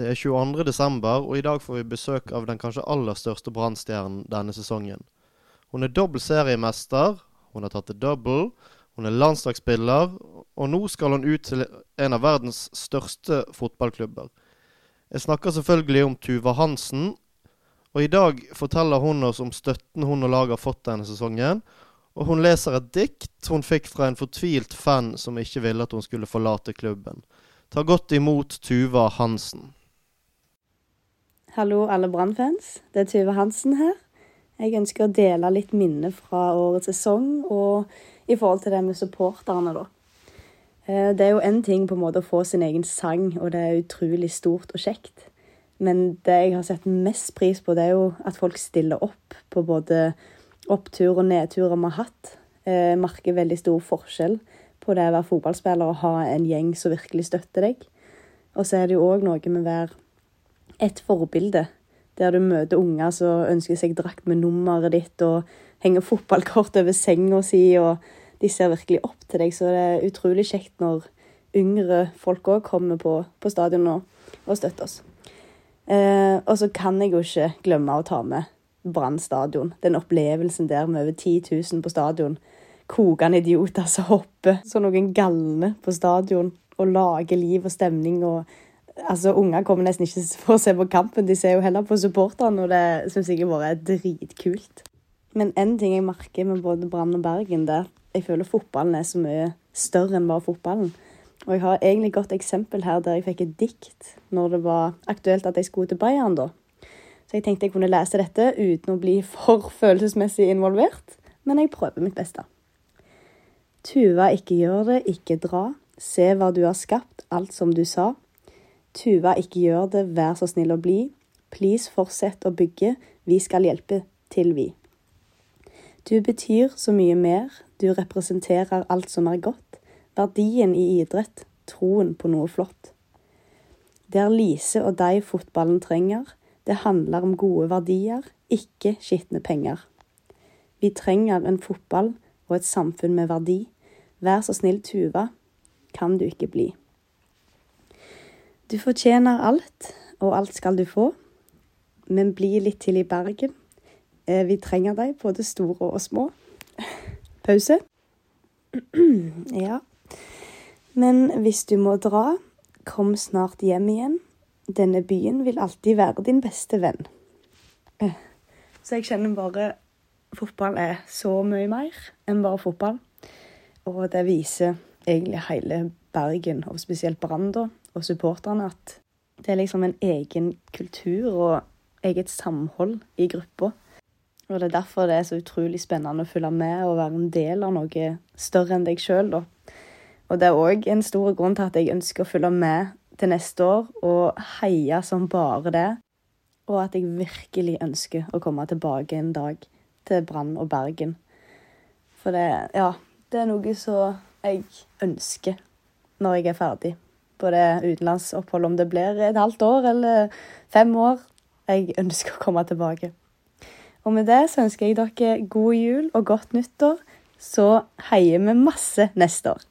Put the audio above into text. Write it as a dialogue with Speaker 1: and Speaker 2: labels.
Speaker 1: Det er 22. desember, og i dag får vi besøk av den kanskje aller største brannstjernen denne sesongen. Hun er dobbel seriemester, hun har tatt det double, hun er landslagsspiller, og nå skal hun ut til en av verdens største fotballklubber. Jeg snakker selvfølgelig om Tuva Hansen, og i dag forteller hun oss om støtten hun og laget har fått denne sesongen. Og hun leser et dikt hun fikk fra en fortvilt fan som ikke ville at hun skulle forlate klubben. Ta godt imot Tuva Hansen.
Speaker 2: Hallo alle Brann-fans. Det er Tuva Hansen her. Jeg ønsker å dele litt minner fra årets sesong, og i forhold til det med supporterne, da. Eh, det er jo én ting på en måte å få sin egen sang, og det er utrolig stort og kjekt. Men det jeg har sett mest pris på, det er jo at folk stiller opp på både opptur og nedturer vi har hatt. Jeg eh, merker veldig stor forskjell på det å være fotballspiller og ha en gjeng som virkelig støtter deg. Og så er det jo òg noe med å være et forbilde, der du møter unger som ønsker seg drakt med nummeret ditt og henger fotballkort over senga si, og de ser virkelig opp til deg. Så det er utrolig kjekt når yngre folk òg kommer på, på stadion og, og støtter oss. Eh, og så kan jeg jo ikke glemme å ta med Brann stadion. Den opplevelsen der med over 10 000 på stadion. Kokende idioter som hopper som noen galne på stadion og lager liv og stemning. og Altså, Unger kommer nesten ikke for å se på kampen, de ser jo heller på supporterne, og det syns jeg bare er dritkult. Men en ting jeg merker med både Brann og Bergen, det jeg føler fotballen er så mye større enn bare fotballen. Og jeg har egentlig et godt eksempel her der jeg fikk et dikt når det var aktuelt at jeg skulle til Bayern, da. Så jeg tenkte jeg kunne lese dette uten å bli for følelsesmessig involvert, men jeg prøver mitt beste. Tuva, ikke gjør det, ikke dra. Se hva du har skapt, alt som du sa. Tuva, ikke gjør det, vær så snill å bli. Please, fortsett å bygge, vi skal hjelpe til, vi. Du betyr så mye mer, du representerer alt som er godt verdien i idrett, troen på noe flott. Det er Lise og deg fotballen trenger, det handler om gode verdier, ikke skitne penger. Vi trenger en fotball og et samfunn med verdi. Vær så snill, Tuva, kan du ikke bli. Du fortjener alt, og alt skal du få, men bli litt til i Bergen. Eh, vi trenger deg, både store og små. Pause. ja. Men hvis du må dra, kom snart hjem igjen. Denne byen vil alltid være din beste venn. Eh, så jeg kjenner bare fotball er så mye mer enn bare fotball. Og det viser egentlig hele Bergen, og spesielt Brann og supporterne, at det er liksom en egen kultur og eget samhold i gruppa. Og det er derfor det er så utrolig spennende å følge med og være en del av noe større enn deg sjøl, da. Og det er òg en stor grunn til at jeg ønsker å følge med til neste år og heie som bare det. Og at jeg virkelig ønsker å komme tilbake en dag til Brann og Bergen. For det, ja, det er noe som jeg ønsker når jeg er ferdig på det utenlandsoppholdet. Om det blir et halvt år eller fem år. Jeg ønsker å komme tilbake. Og med det så ønsker jeg dere god jul og godt nyttår. Så heier vi masse neste år.